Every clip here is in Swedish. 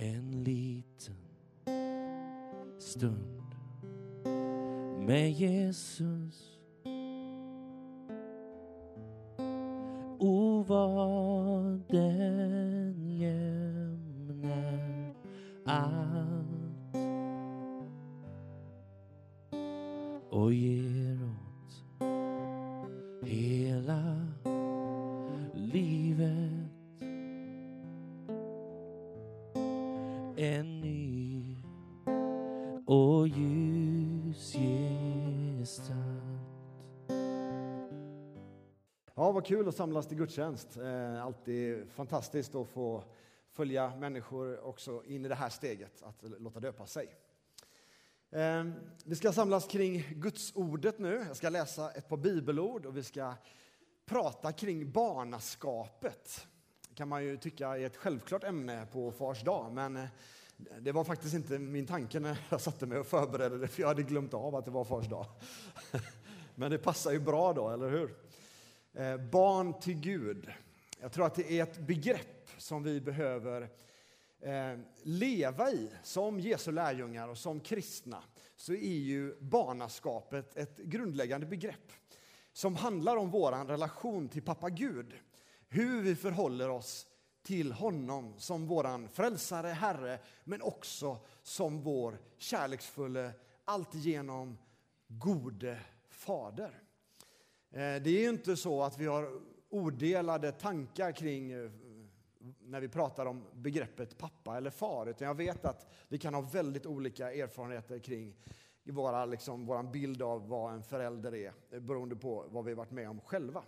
en liten stund med Jesus. O vad att samlas till gudstjänst. Eh, alltid fantastiskt att få följa människor också in i det här steget, att låta döpa sig. Eh, vi ska samlas kring gudsordet nu. Jag ska läsa ett par bibelord och vi ska prata kring barnaskapet. Det kan man ju tycka är ett självklart ämne på Fars dag, men eh, det var faktiskt inte min tanke när jag satte mig och förberedde det, för jag hade glömt av att det var Fars dag. Men det passar ju bra då, eller hur? Eh, barn till Gud. Jag tror att det är ett begrepp som vi behöver eh, leva i som Jesu lärjungar och som kristna. Så är ju barnaskapet ett grundläggande begrepp som handlar om vår relation till pappa Gud. Hur vi förhåller oss till honom som vår frälsare, Herre, men också som vår kärleksfulla, alltigenom gode fader. Eh, det är ju inte så att vi har odelade tankar kring eh, när vi pratar om begreppet pappa eller far, utan jag vet att vi kan ha väldigt olika erfarenheter kring våra, liksom, våran bild av vad en förälder är, eh, beroende på vad vi varit med om själva.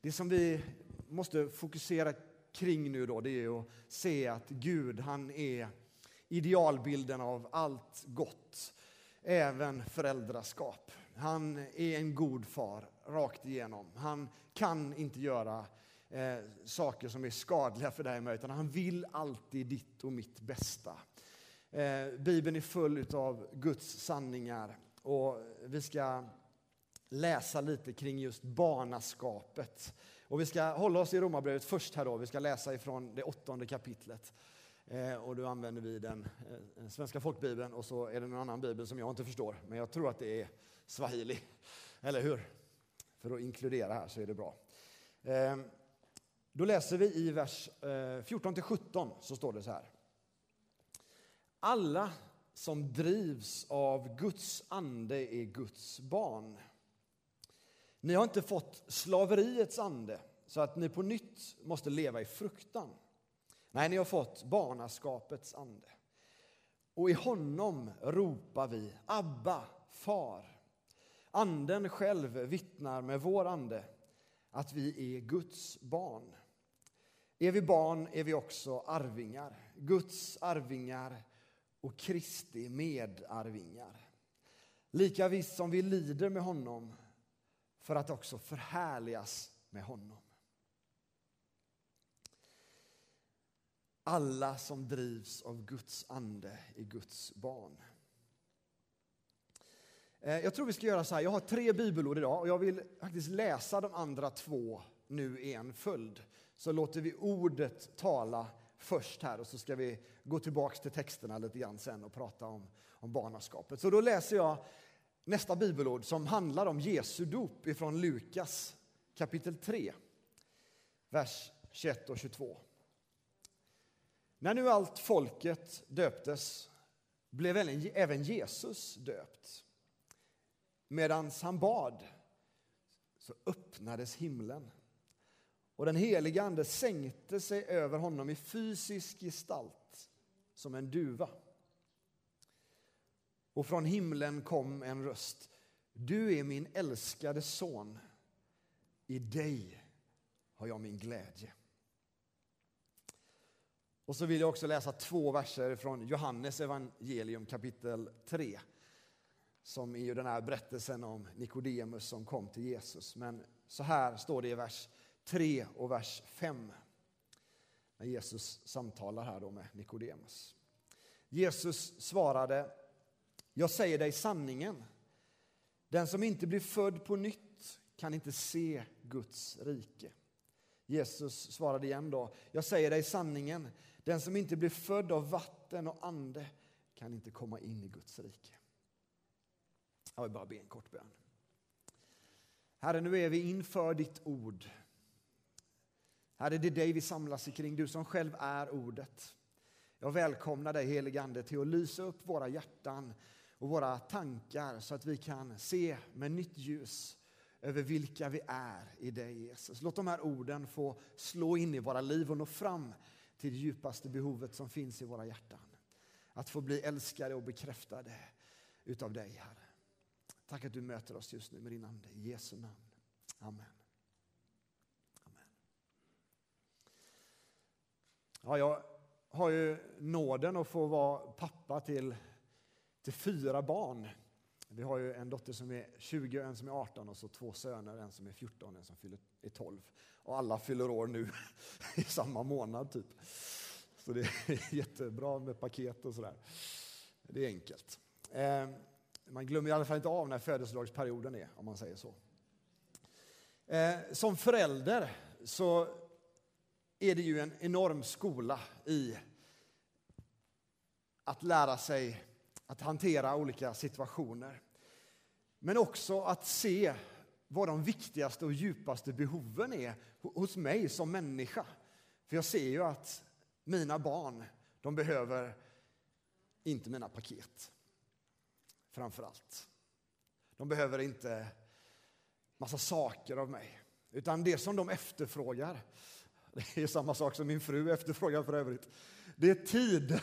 Det som vi måste fokusera kring nu då, det är att se att Gud, han är idealbilden av allt gott, även föräldraskap. Han är en god far rakt igenom. Han kan inte göra eh, saker som är skadliga för dig utan han vill alltid ditt och mitt bästa. Eh, Bibeln är full av Guds sanningar och vi ska läsa lite kring just barnaskapet. Och vi ska hålla oss i Romarbrevet först här då. Vi ska läsa ifrån det åttonde kapitlet. Eh, och då använder vi den eh, svenska folkbibeln och så är det någon annan bibel som jag inte förstår. Men jag tror att det är swahili, eller hur? För att inkludera här så är det bra. Ehm, då läser vi i vers eh, 14 17 så står det så här. Alla som drivs av Guds ande är Guds barn. Ni har inte fått slaveriets ande så att ni på nytt måste leva i fruktan. Nej, ni har fått barnaskapets ande. Och i honom ropar vi Abba, far. Anden själv vittnar med vår ande att vi är Guds barn. Är vi barn är vi också arvingar, Guds arvingar och Kristi medarvingar. Lika visst som vi lider med honom för att också förhärligas med honom. Alla som drivs av Guds ande är Guds barn. Eh, jag tror vi ska göra så här. Jag har tre bibelord idag och jag vill faktiskt läsa de andra två nu i en följd. Så låter vi ordet tala först här och så ska vi gå tillbaka till texterna lite grann sen och prata om, om barnaskapet. Så då läser jag nästa bibelord som handlar om Jesu dop ifrån Lukas kapitel 3, vers 21 och 22. När nu allt folket döptes blev även Jesus döpt. Medan han bad så öppnades himlen och den helige Ande sänkte sig över honom i fysisk gestalt som en duva. Och från himlen kom en röst. Du är min älskade son. I dig har jag min glädje. Och så vill jag också läsa två verser från Johannes evangelium kapitel 3 som är ju den här berättelsen om Nikodemus som kom till Jesus. Men så här står det i vers 3 och vers 5 när Jesus samtalar här då med Nikodemus. Jesus svarade jag säger dig sanningen. Den som inte blir född på nytt kan inte se Guds rike. Jesus svarade igen då. Jag säger dig sanningen. Den som inte blir född av vatten och ande kan inte komma in i Guds rike. Jag vill bara be en kort bön. Herre, nu är vi inför ditt ord. Herre, det är dig vi samlas kring, du som själv är ordet. Jag välkomnar dig helige Ande till att lysa upp våra hjärtan och våra tankar så att vi kan se med nytt ljus över vilka vi är i dig Jesus. Låt de här orden få slå in i våra liv och nå fram till det djupaste behovet som finns i våra hjärtan. Att få bli älskade och bekräftade utav dig Herre. Tack att du möter oss just nu med din Ande. I Jesu namn. Amen. Amen. Ja, jag har ju nåden att få vara pappa till, till fyra barn. Vi har ju en dotter som är 20, en som är 18 och så två söner, en som är 14 och en som fyller, är 12. Och alla fyller år nu i samma månad typ. Så det är jättebra med paket och sådär. Det är enkelt. Ehm, man glömmer i alla fall inte av när födelsedagsperioden är, om man säger så. Eh, som förälder så är det ju en enorm skola i att lära sig att hantera olika situationer. Men också att se vad de viktigaste och djupaste behoven är hos mig som människa. För jag ser ju att mina barn, de behöver inte mina paket. Framför allt. De behöver inte massa saker av mig. Utan det som de efterfrågar, det är samma sak som min fru efterfrågar för övrigt. Det är tid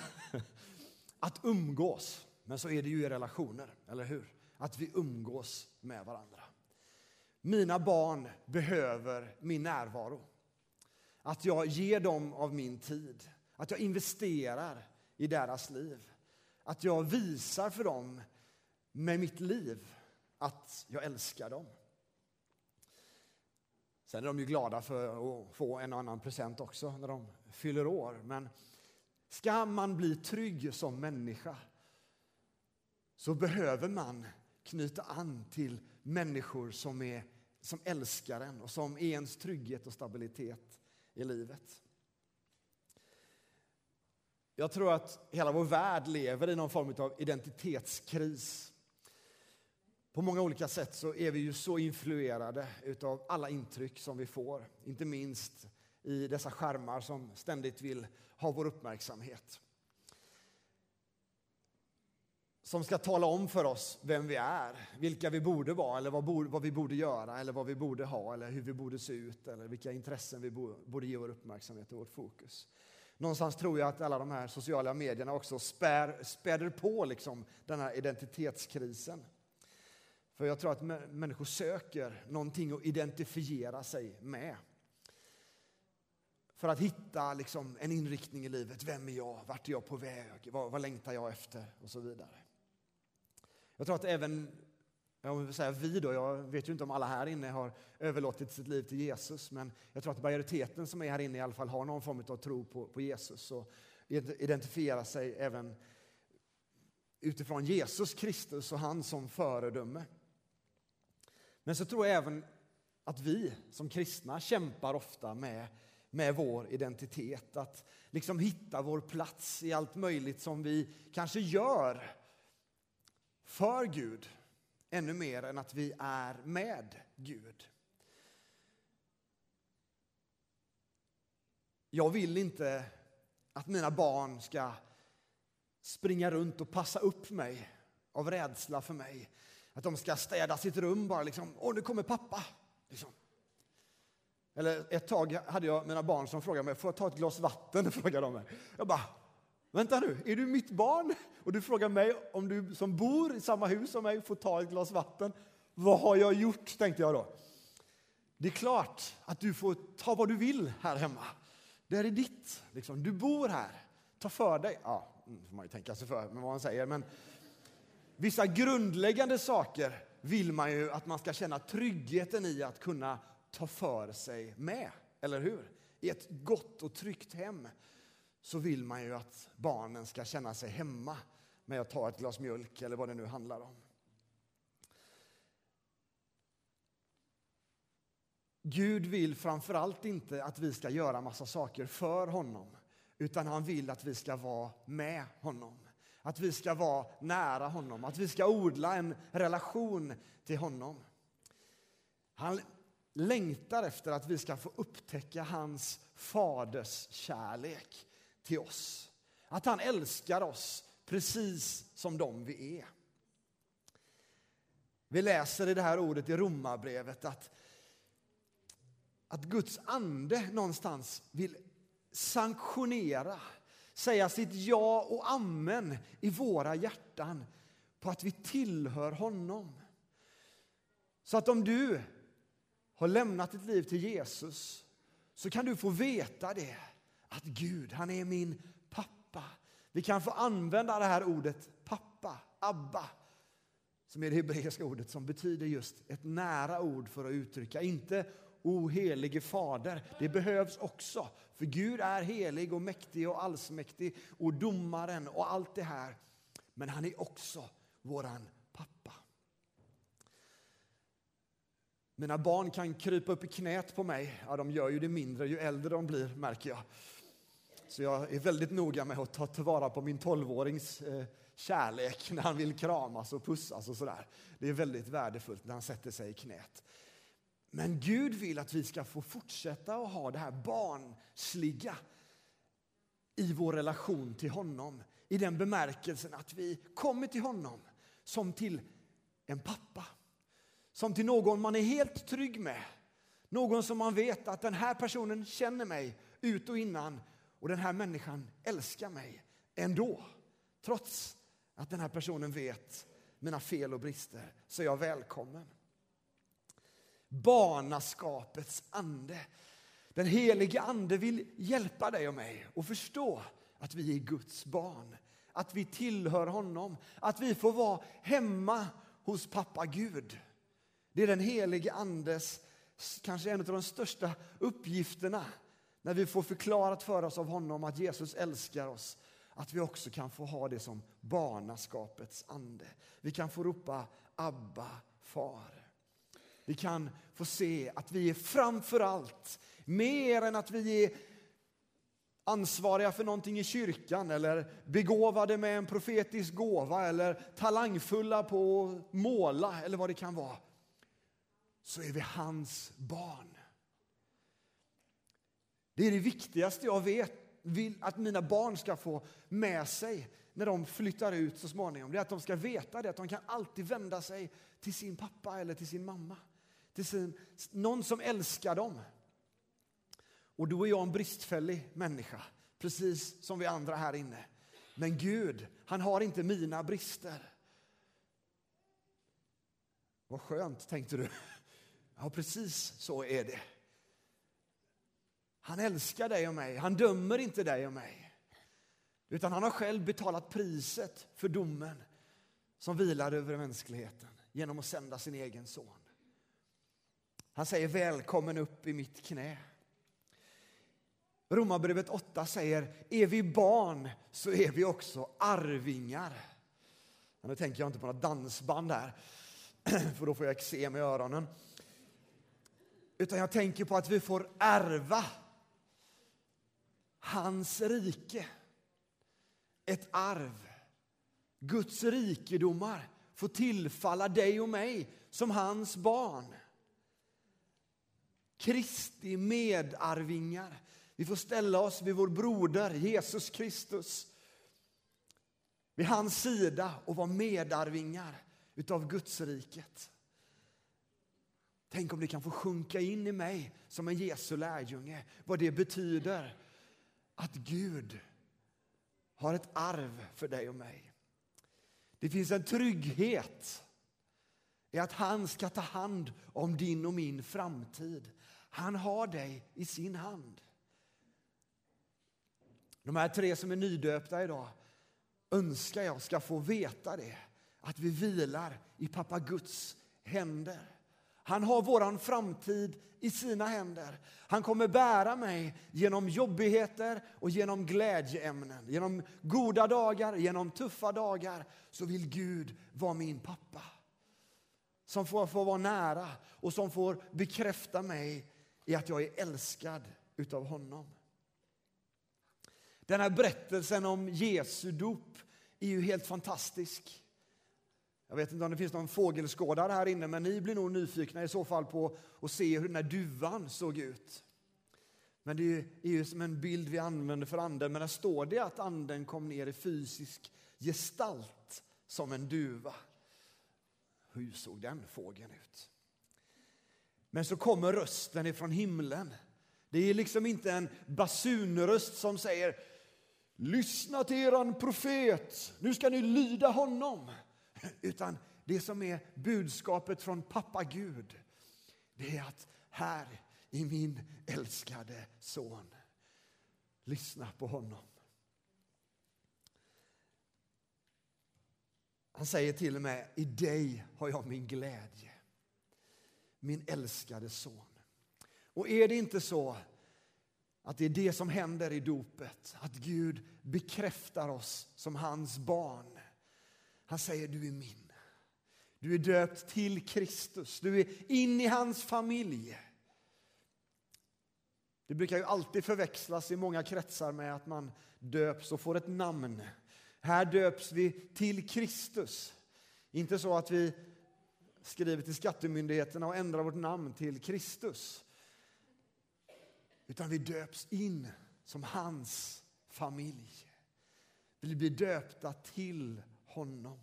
att umgås. Men så är det ju i relationer, eller hur? Att vi umgås med varandra. Mina barn behöver min närvaro. Att jag ger dem av min tid. Att jag investerar i deras liv. Att jag visar för dem med mitt liv att jag älskar dem. Sen är de ju glada för att få en och annan present också när de fyller år. Men ska man bli trygg som människa så behöver man knyta an till människor som, är, som älskar en och som är ens trygghet och stabilitet i livet. Jag tror att hela vår värld lever i någon form av identitetskris. På många olika sätt så är vi ju så influerade av alla intryck som vi får. Inte minst i dessa skärmar som ständigt vill ha vår uppmärksamhet. Som ska tala om för oss vem vi är, vilka vi borde vara eller vad, vi borde göra eller vad vi borde ha eller hur vi borde se ut eller vilka intressen vi borde ge vår uppmärksamhet och vårt fokus. Någonstans tror jag att alla de här sociala medierna också spär, späder på liksom den här identitetskrisen. För jag tror att människor söker någonting att identifiera sig med. För att hitta liksom en inriktning i livet. Vem är jag? Vart är jag på väg? Vad, vad längtar jag efter? Och så vidare. Jag tror att även jag vill säga vi då, jag vet ju inte om alla här inne har överlåtit sitt liv till Jesus, men jag tror att majoriteten som är här inne i alla fall har någon form av tro på, på Jesus och identifierar sig även utifrån Jesus Kristus och han som föredöme. Men så tror jag även att vi som kristna kämpar ofta med, med vår identitet. Att liksom hitta vår plats i allt möjligt som vi kanske gör för Gud ännu mer än att vi är med Gud. Jag vill inte att mina barn ska springa runt och passa upp mig av rädsla för mig. Att de ska städa sitt rum bara liksom, åh nu kommer pappa. Liksom. Eller ett tag hade jag mina barn som frågade mig, får jag ta ett glas vatten? Frågade de mig. Jag bara, vänta nu, är du mitt barn? Och du frågar mig om du som bor i samma hus som mig får ta ett glas vatten. Vad har jag gjort? tänkte jag då. Det är klart att du får ta vad du vill här hemma. Det är ditt. Liksom. Du bor här. Ta för dig. Ja, mm, får man ju tänka sig för med vad man säger. Men vissa grundläggande saker vill man ju att man ska känna tryggheten i att kunna ta för sig med. Eller hur? I ett gott och tryggt hem så vill man ju att barnen ska känna sig hemma med att ta ett glas mjölk eller vad det nu handlar om. Gud vill framför allt inte att vi ska göra massa saker för honom utan han vill att vi ska vara med honom. Att vi ska vara nära honom, att vi ska odla en relation till honom. Han längtar efter att vi ska få upptäcka hans faders kärlek till oss. Att han älskar oss precis som de vi är. Vi läser i det här ordet i Romarbrevet att, att Guds ande någonstans vill sanktionera, säga sitt ja och amen i våra hjärtan på att vi tillhör honom. Så att om du har lämnat ditt liv till Jesus så kan du få veta det, att Gud, han är min pappa. Vi kan få använda det här ordet pappa, Abba, som är det hebreiska ordet som betyder just ett nära ord för att uttrycka, inte O helige Fader. Det behövs också, för Gud är helig och mäktig och allsmäktig och domaren och allt det här. Men han är också våran pappa. Mina barn kan krypa upp i knät på mig. Ja, de gör ju det mindre ju äldre de blir, märker jag. Så jag är väldigt noga med att ta tillvara på min tolvårings eh, kärlek när han vill kramas och pussas och sådär. Det är väldigt värdefullt när han sätter sig i knät. Men Gud vill att vi ska få fortsätta att ha det här barnsliga i vår relation till honom. I den bemärkelsen att vi kommer till honom som till en pappa. Som till någon man är helt trygg med. Någon som man vet att den här personen känner mig ut och innan och den här människan älskar mig ändå. Trots att den här personen vet mina fel och brister så är jag välkommen. Barnaskapets ande. Den helige ande vill hjälpa dig och mig att förstå att vi är Guds barn. Att vi tillhör honom, att vi får vara hemma hos pappa Gud. Det är den helige Andes, kanske en av de största uppgifterna när vi får förklarat för oss av honom att Jesus älskar oss. Att vi också kan få ha det som barnaskapets ande. Vi kan få ropa Abba, far. Vi kan få se att vi är framför allt, mer än att vi är ansvariga för någonting i kyrkan eller begåvade med en profetisk gåva eller talangfulla på att måla eller vad det kan vara så är vi hans barn. Det är det viktigaste jag vet, vill att mina barn ska få med sig när de flyttar ut så småningom. Det är att de ska veta det, att de kan alltid vända sig till sin pappa eller till sin mamma. Till sin, någon som älskar dem. Och då är jag en bristfällig människa, precis som vi andra här inne. Men Gud, han har inte mina brister. Vad skönt, tänkte du. Ja, precis så är det. Han älskar dig och mig. Han dömer inte dig och mig. Utan han har själv betalat priset för domen som vilar över mänskligheten genom att sända sin egen son. Han säger välkommen upp i mitt knä. Romarbrevet 8 säger, är vi barn så är vi också arvingar. nu tänker jag inte på några dansband här, för då får jag eksem i öronen. Utan jag tänker på att vi får ärva hans rike. Ett arv. Guds rikedomar får tillfalla dig och mig som hans barn. Kristi medarvingar. Vi får ställa oss vid vår broder Jesus Kristus vid hans sida och vara medarvingar utav Guds riket. Tänk om det kan få sjunka in i mig som en Jesu lärjunge. Vad det betyder att Gud har ett arv för dig och mig. Det finns en trygghet i att han ska ta hand om din och min framtid. Han har dig i sin hand. De här tre som är nydöpta idag önskar jag ska få veta det. Att vi vilar i pappa Guds händer. Han har våran framtid i sina händer. Han kommer bära mig genom jobbigheter och genom glädjeämnen. Genom goda dagar, genom tuffa dagar så vill Gud vara min pappa. Som får, får vara nära och som får bekräfta mig i att jag är älskad utav honom. Den här berättelsen om Jesu dop är ju helt fantastisk. Jag vet inte om det finns någon fågelskådare här inne, men ni blir nog nyfikna i så fall på att se hur den här duvan såg ut. Men det är ju som en bild vi använder för anden, men där står det att anden kom ner i fysisk gestalt som en duva. Hur såg den fågeln ut? Men så kommer rösten ifrån himlen. Det är liksom inte en basunröst som säger Lyssna till eran profet, nu ska ni lyda honom. Utan det som är budskapet från pappa Gud, det är att här i min älskade son, lyssna på honom. Han säger till och med, i dig har jag min glädje. Min älskade son. Och är det inte så att det är det som händer i dopet, att Gud bekräftar oss som hans barn. Han säger du är min. Du är döpt till Kristus, du är in i hans familj. Det brukar ju alltid förväxlas i många kretsar med att man döps och får ett namn. Här döps vi till Kristus. Inte så att vi skriver till skattemyndigheterna och ändrar vårt namn till Kristus. Utan vi döps in som hans familj. Vi blir döpta till honom.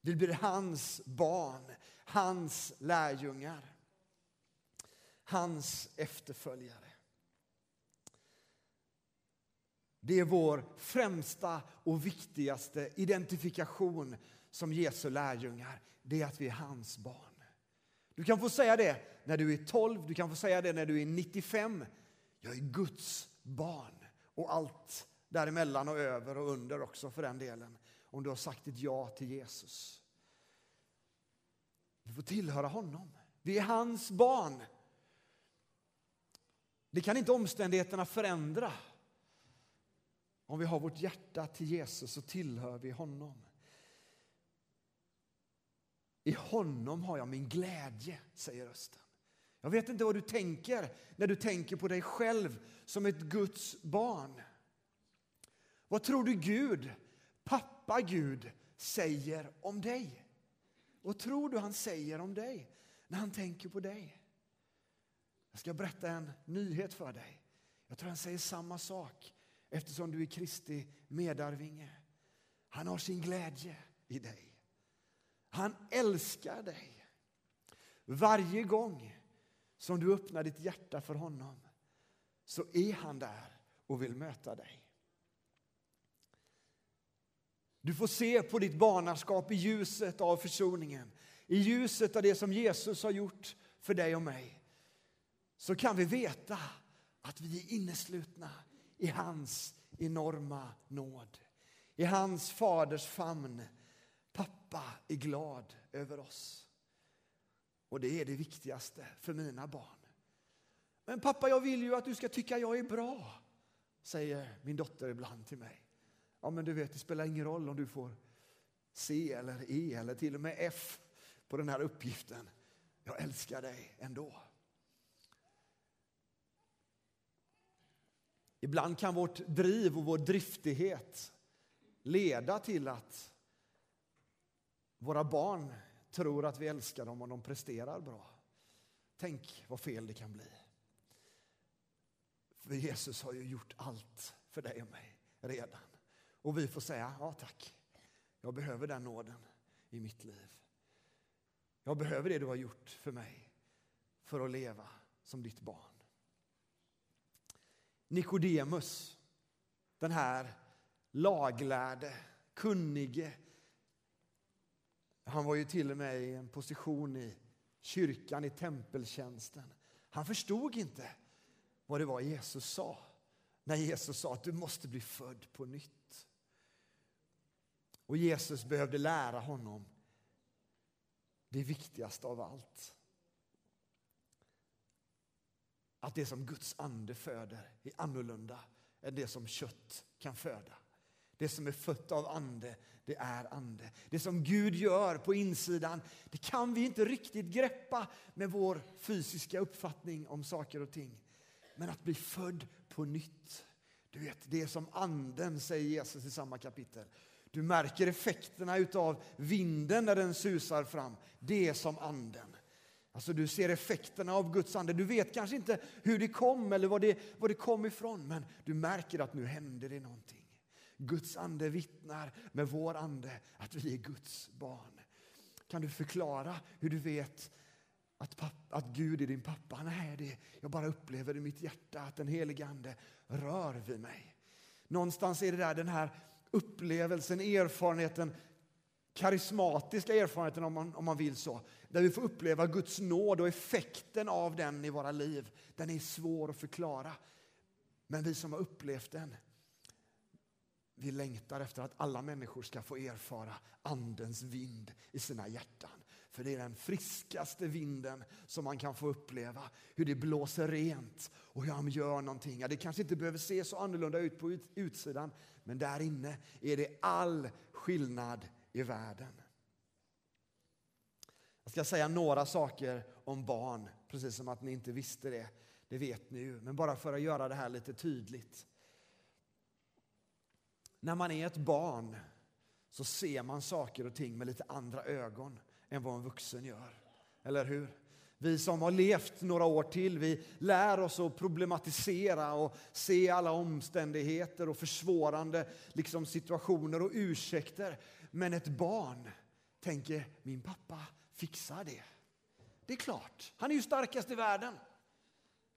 Vi blir hans barn, hans lärjungar, hans efterföljare. Det är vår främsta och viktigaste identifikation som Jesu lärjungar. Det är att vi är hans barn. Du kan få säga det när du är 12, du kan få säga det när du är 95. Jag är Guds barn och allt däremellan och över och under också för den delen. Om du har sagt ett ja till Jesus. Vi får tillhöra honom. Vi är hans barn. Det kan inte omständigheterna förändra. Om vi har vårt hjärta till Jesus så tillhör vi honom. I honom har jag min glädje, säger rösten. Jag vet inte vad du tänker när du tänker på dig själv som ett Guds barn. Vad tror du Gud, pappa Gud, säger om dig? Vad tror du han säger om dig när han tänker på dig? Jag ska berätta en nyhet för dig. Jag tror han säger samma sak eftersom du är Kristi medarvinge. Han har sin glädje i dig. Han älskar dig. Varje gång som du öppnar ditt hjärta för honom så är han där och vill möta dig. Du får se på ditt barnaskap i ljuset av försoningen, i ljuset av det som Jesus har gjort för dig och mig. Så kan vi veta att vi är inneslutna i hans enorma nåd. I hans faders famn. Pappa är glad över oss. Och det är det viktigaste för mina barn. Men pappa, jag vill ju att du ska tycka jag är bra, säger min dotter ibland till mig. Ja, men du vet, det spelar ingen roll om du får C eller E eller till och med F på den här uppgiften. Jag älskar dig ändå. Ibland kan vårt driv och vår driftighet leda till att våra barn tror att vi älskar dem och de presterar bra. Tänk vad fel det kan bli. För Jesus har ju gjort allt för dig och mig redan. Och vi får säga, ja tack, jag behöver den nåden i mitt liv. Jag behöver det du har gjort för mig för att leva som ditt barn. Nikodemus, den här laglärde, kunnige. Han var ju till och med i en position i kyrkan, i tempeltjänsten. Han förstod inte vad det var Jesus sa när Jesus sa att du måste bli född på nytt. Och Jesus behövde lära honom det viktigaste av allt. Att det som Guds ande föder är annorlunda än det som kött kan föda. Det som är fött av ande, det är ande. Det som Gud gör på insidan, det kan vi inte riktigt greppa med vår fysiska uppfattning om saker och ting. Men att bli född på nytt, Du vet, det är som anden, säger Jesus i samma kapitel. Du märker effekterna utav vinden när den susar fram. Det är som anden. Alltså du ser effekterna av Guds ande. Du vet kanske inte hur det kom eller var det, var det kom ifrån, men du märker att nu händer det någonting. Guds ande vittnar med vår ande att vi är Guds barn. Kan du förklara hur du vet att, pappa, att Gud är din pappa? Nej, det, jag bara upplever i mitt hjärta att den helige ande rör vid mig. Någonstans är det där den här upplevelsen, erfarenheten, karismatiska erfarenheten om man, om man vill så. Där vi får uppleva Guds nåd och effekten av den i våra liv. Den är svår att förklara. Men vi som har upplevt den, vi längtar efter att alla människor ska få erfara Andens vind i sina hjärtan. För det är den friskaste vinden som man kan få uppleva. Hur det blåser rent och hur han gör någonting. Ja, det kanske inte behöver se så annorlunda ut på utsidan, men där inne är det all skillnad i världen. Jag ska säga några saker om barn, precis som att ni inte visste det. Det vet ni ju, men bara för att göra det här lite tydligt. När man är ett barn så ser man saker och ting med lite andra ögon än vad en vuxen gör. Eller hur? Vi som har levt några år till, vi lär oss att problematisera och se alla omständigheter och försvårande liksom situationer och ursäkter. Men ett barn tänker, min pappa fixar det. Det är klart, han är ju starkast i världen.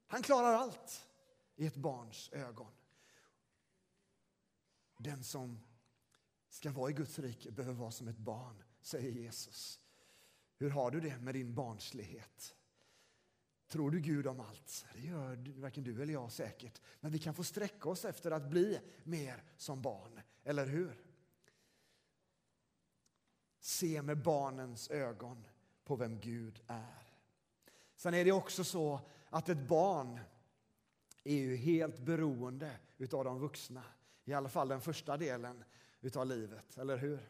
Han klarar allt i ett barns ögon. Den som ska vara i Guds rike behöver vara som ett barn, säger Jesus. Hur har du det med din barnslighet? Tror du Gud om allt? Det gör varken du eller jag säkert. Men vi kan få sträcka oss efter att bli mer som barn, eller hur? Se med barnens ögon på vem Gud är. Sen är det också så att ett barn är ju helt beroende av de vuxna. I alla fall den första delen av livet, eller hur?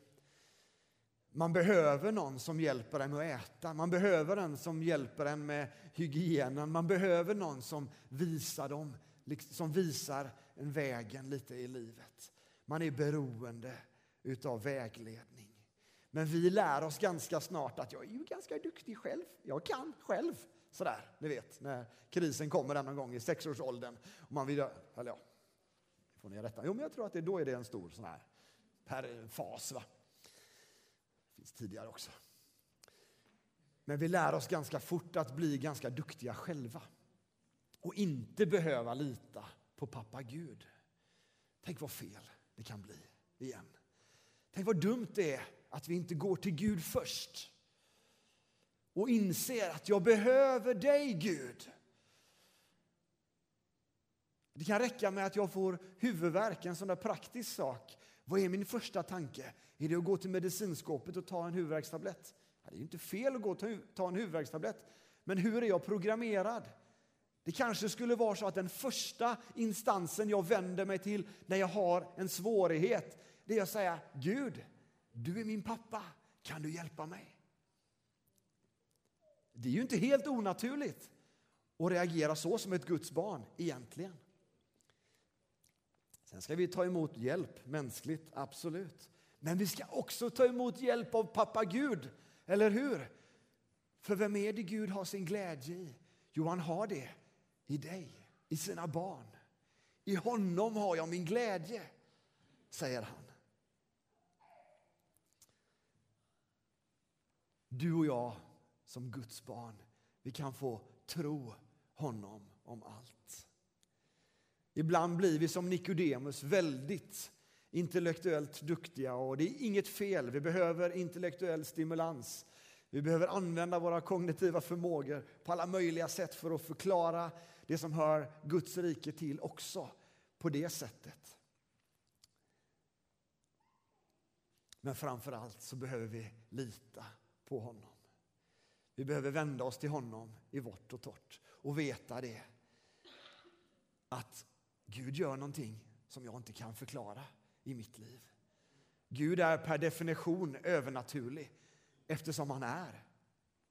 Man behöver någon som hjälper en att äta. Man behöver en som hjälper en med hygienen. Man behöver någon som visar, dem, liksom, som visar en vägen lite i livet. Man är beroende utav vägledning. Men vi lär oss ganska snart att jag är ju ganska duktig själv. Jag kan själv. Sådär, ni vet, när krisen kommer någon gång i sexårsåldern. Och man vill, eller ja, får ni rätta. Jo, men jag tror att det, då är det en stor sån här per fas. Va? finns tidigare också. Men vi lär oss ganska fort att bli ganska duktiga själva och inte behöva lita på pappa Gud. Tänk vad fel det kan bli igen. Tänk vad dumt det är att vi inte går till Gud först och inser att jag behöver dig, Gud. Det kan räcka med att jag får huvudvärk, en sån där praktisk sak. Vad är min första tanke? Är det att gå till medicinskåpet och ta en huvudvärkstablett? Det är ju inte fel att gå och ta en huvudvärkstablett. Men hur är jag programmerad? Det kanske skulle vara så att den första instansen jag vänder mig till när jag har en svårighet, det är att säga Gud, du är min pappa, kan du hjälpa mig? Det är ju inte helt onaturligt att reagera så som ett Guds barn egentligen. Sen ska vi ta emot hjälp mänskligt, absolut. Men vi ska också ta emot hjälp av pappa Gud, eller hur? För vem är det Gud har sin glädje i? Jo, han har det i dig, i sina barn. I honom har jag min glädje, säger han. Du och jag som Guds barn, vi kan få tro honom om allt. Ibland blir vi som Nikodemus väldigt intellektuellt duktiga och det är inget fel. Vi behöver intellektuell stimulans. Vi behöver använda våra kognitiva förmågor på alla möjliga sätt för att förklara det som hör Guds rike till också på det sättet. Men framför allt så behöver vi lita på honom. Vi behöver vända oss till honom i vått och torrt och veta det att Gud gör någonting som jag inte kan förklara i mitt liv. Gud är per definition övernaturlig eftersom han är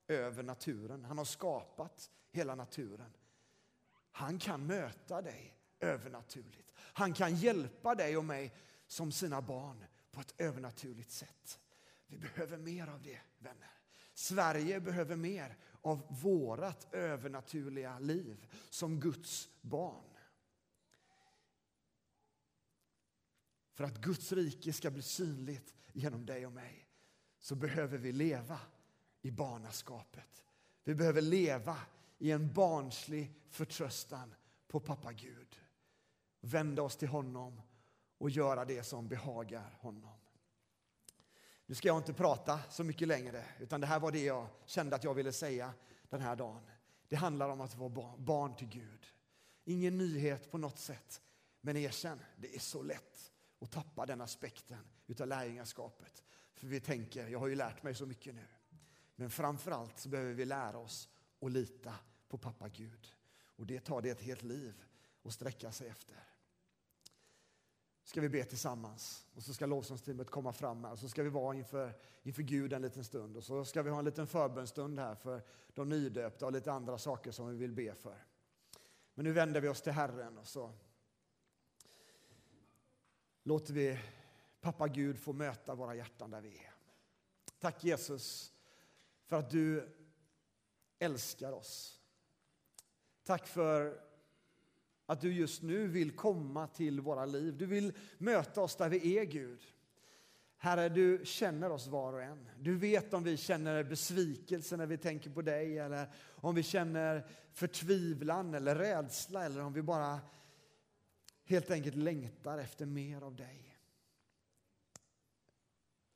över naturen. Han har skapat hela naturen. Han kan möta dig övernaturligt. Han kan hjälpa dig och mig som sina barn på ett övernaturligt sätt. Vi behöver mer av det, vänner. Sverige behöver mer av vårt övernaturliga liv som Guds barn. För att Guds rike ska bli synligt genom dig och mig så behöver vi leva i barnaskapet. Vi behöver leva i en barnslig förtröstan på pappa Gud. Vända oss till honom och göra det som behagar honom. Nu ska jag inte prata så mycket längre, utan det här var det jag kände att jag ville säga den här dagen. Det handlar om att vara barn till Gud. Ingen nyhet på något sätt, men erkänn, det är så lätt att tappa den aspekten utav lärjungaskapet. För vi tänker, jag har ju lärt mig så mycket nu. Men framför allt så behöver vi lära oss att lita på pappa Gud. Och det tar det ett helt liv att sträcka sig efter. Ska vi be tillsammans och så ska lovsångsteamet komma fram här och så ska vi vara inför, inför Gud en liten stund och så ska vi ha en liten förbönstund här för de nydöpta och lite andra saker som vi vill be för. Men nu vänder vi oss till Herren och så låter vi pappa Gud få möta våra hjärtan där vi är. Tack Jesus för att du älskar oss. Tack för att du just nu vill komma till våra liv. Du vill möta oss där vi är, Gud. Herre, du känner oss var och en. Du vet om vi känner besvikelse när vi tänker på dig eller om vi känner förtvivlan eller rädsla eller om vi bara helt enkelt längtar efter mer av dig.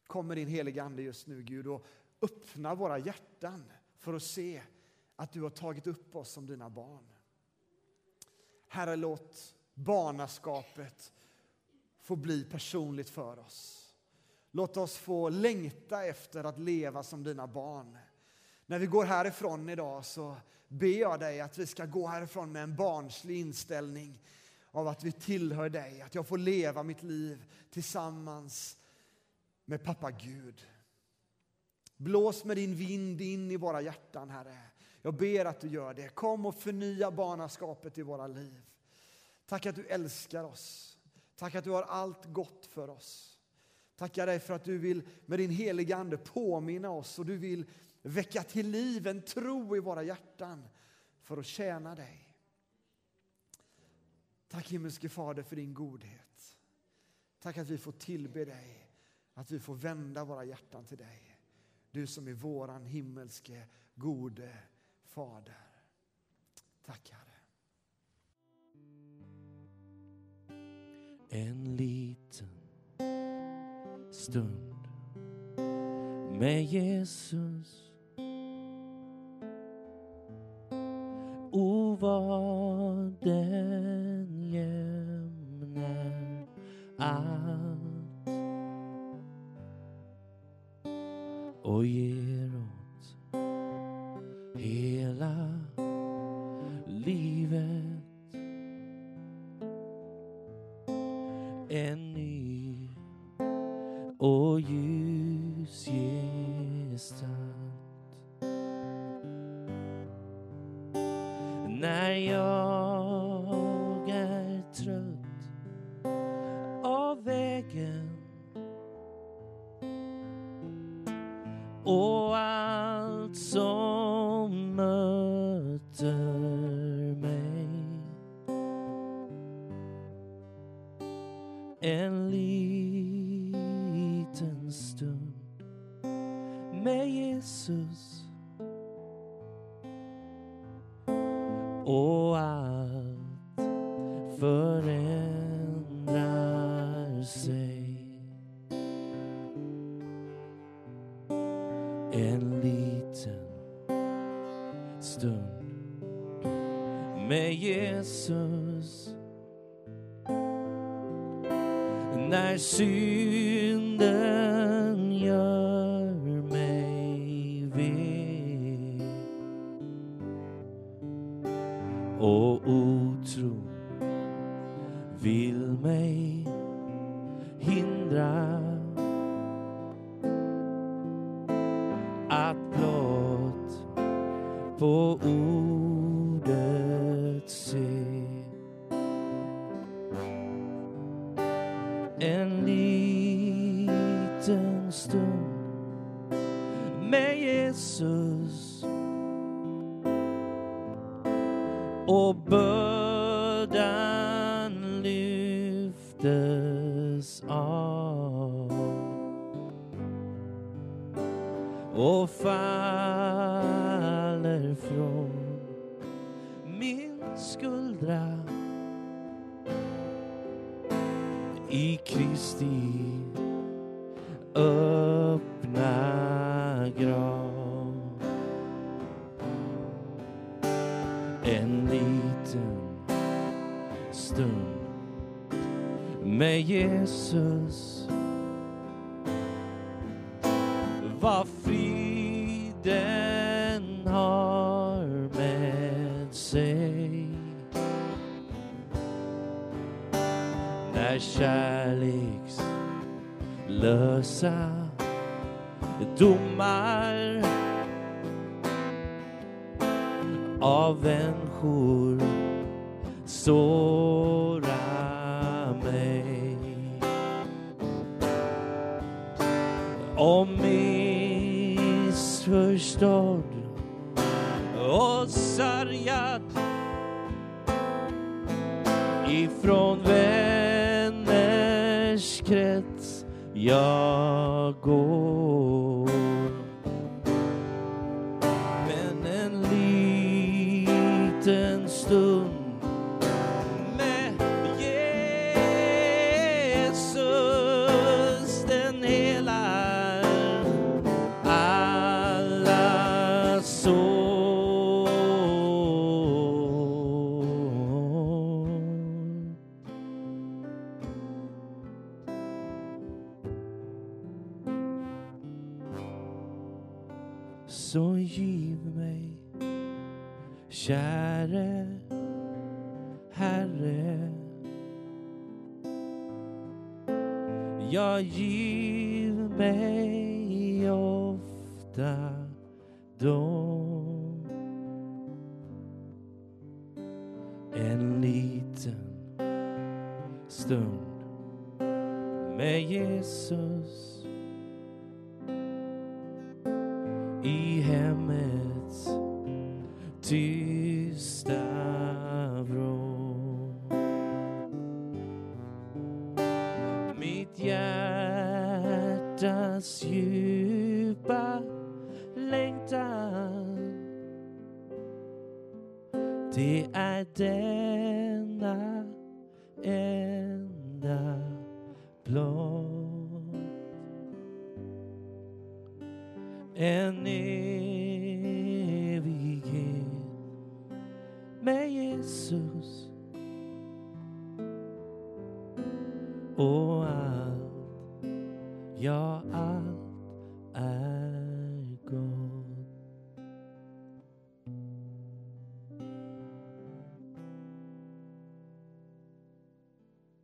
Kommer din heliga Ande just nu, Gud, och öppna våra hjärtan för att se att du har tagit upp oss som dina barn. Herre, låt barnaskapet få bli personligt för oss. Låt oss få längta efter att leva som dina barn. När vi går härifrån idag så ber jag dig att vi ska gå härifrån med en barnslig inställning av att vi tillhör dig, att jag får leva mitt liv tillsammans med pappa Gud. Blås med din vind in i våra hjärtan, Herre. Jag ber att du gör det. Kom och förnya barnaskapet i våra liv. Tack att du älskar oss. Tack att du har allt gott för oss. Tackar dig för att du vill med din heliga Ande påminna oss och du vill väcka till liv en tro i våra hjärtan för att tjäna dig. Tack himmelske Fader för din godhet. Tack att vi får tillbe dig, att vi får vända våra hjärtan till dig. Du som är våran himmelske gode Fader. Tack Herre. En liten stund med Jesus. O, vad den jämnar allt och ger en liten stund med Jesus. När synden faller från min skuldra i Kristi öppna grav. En liten stund med Jesus och sargad ifrån vänners krets. Jag går en liten stund med Jesus i hemmets tysta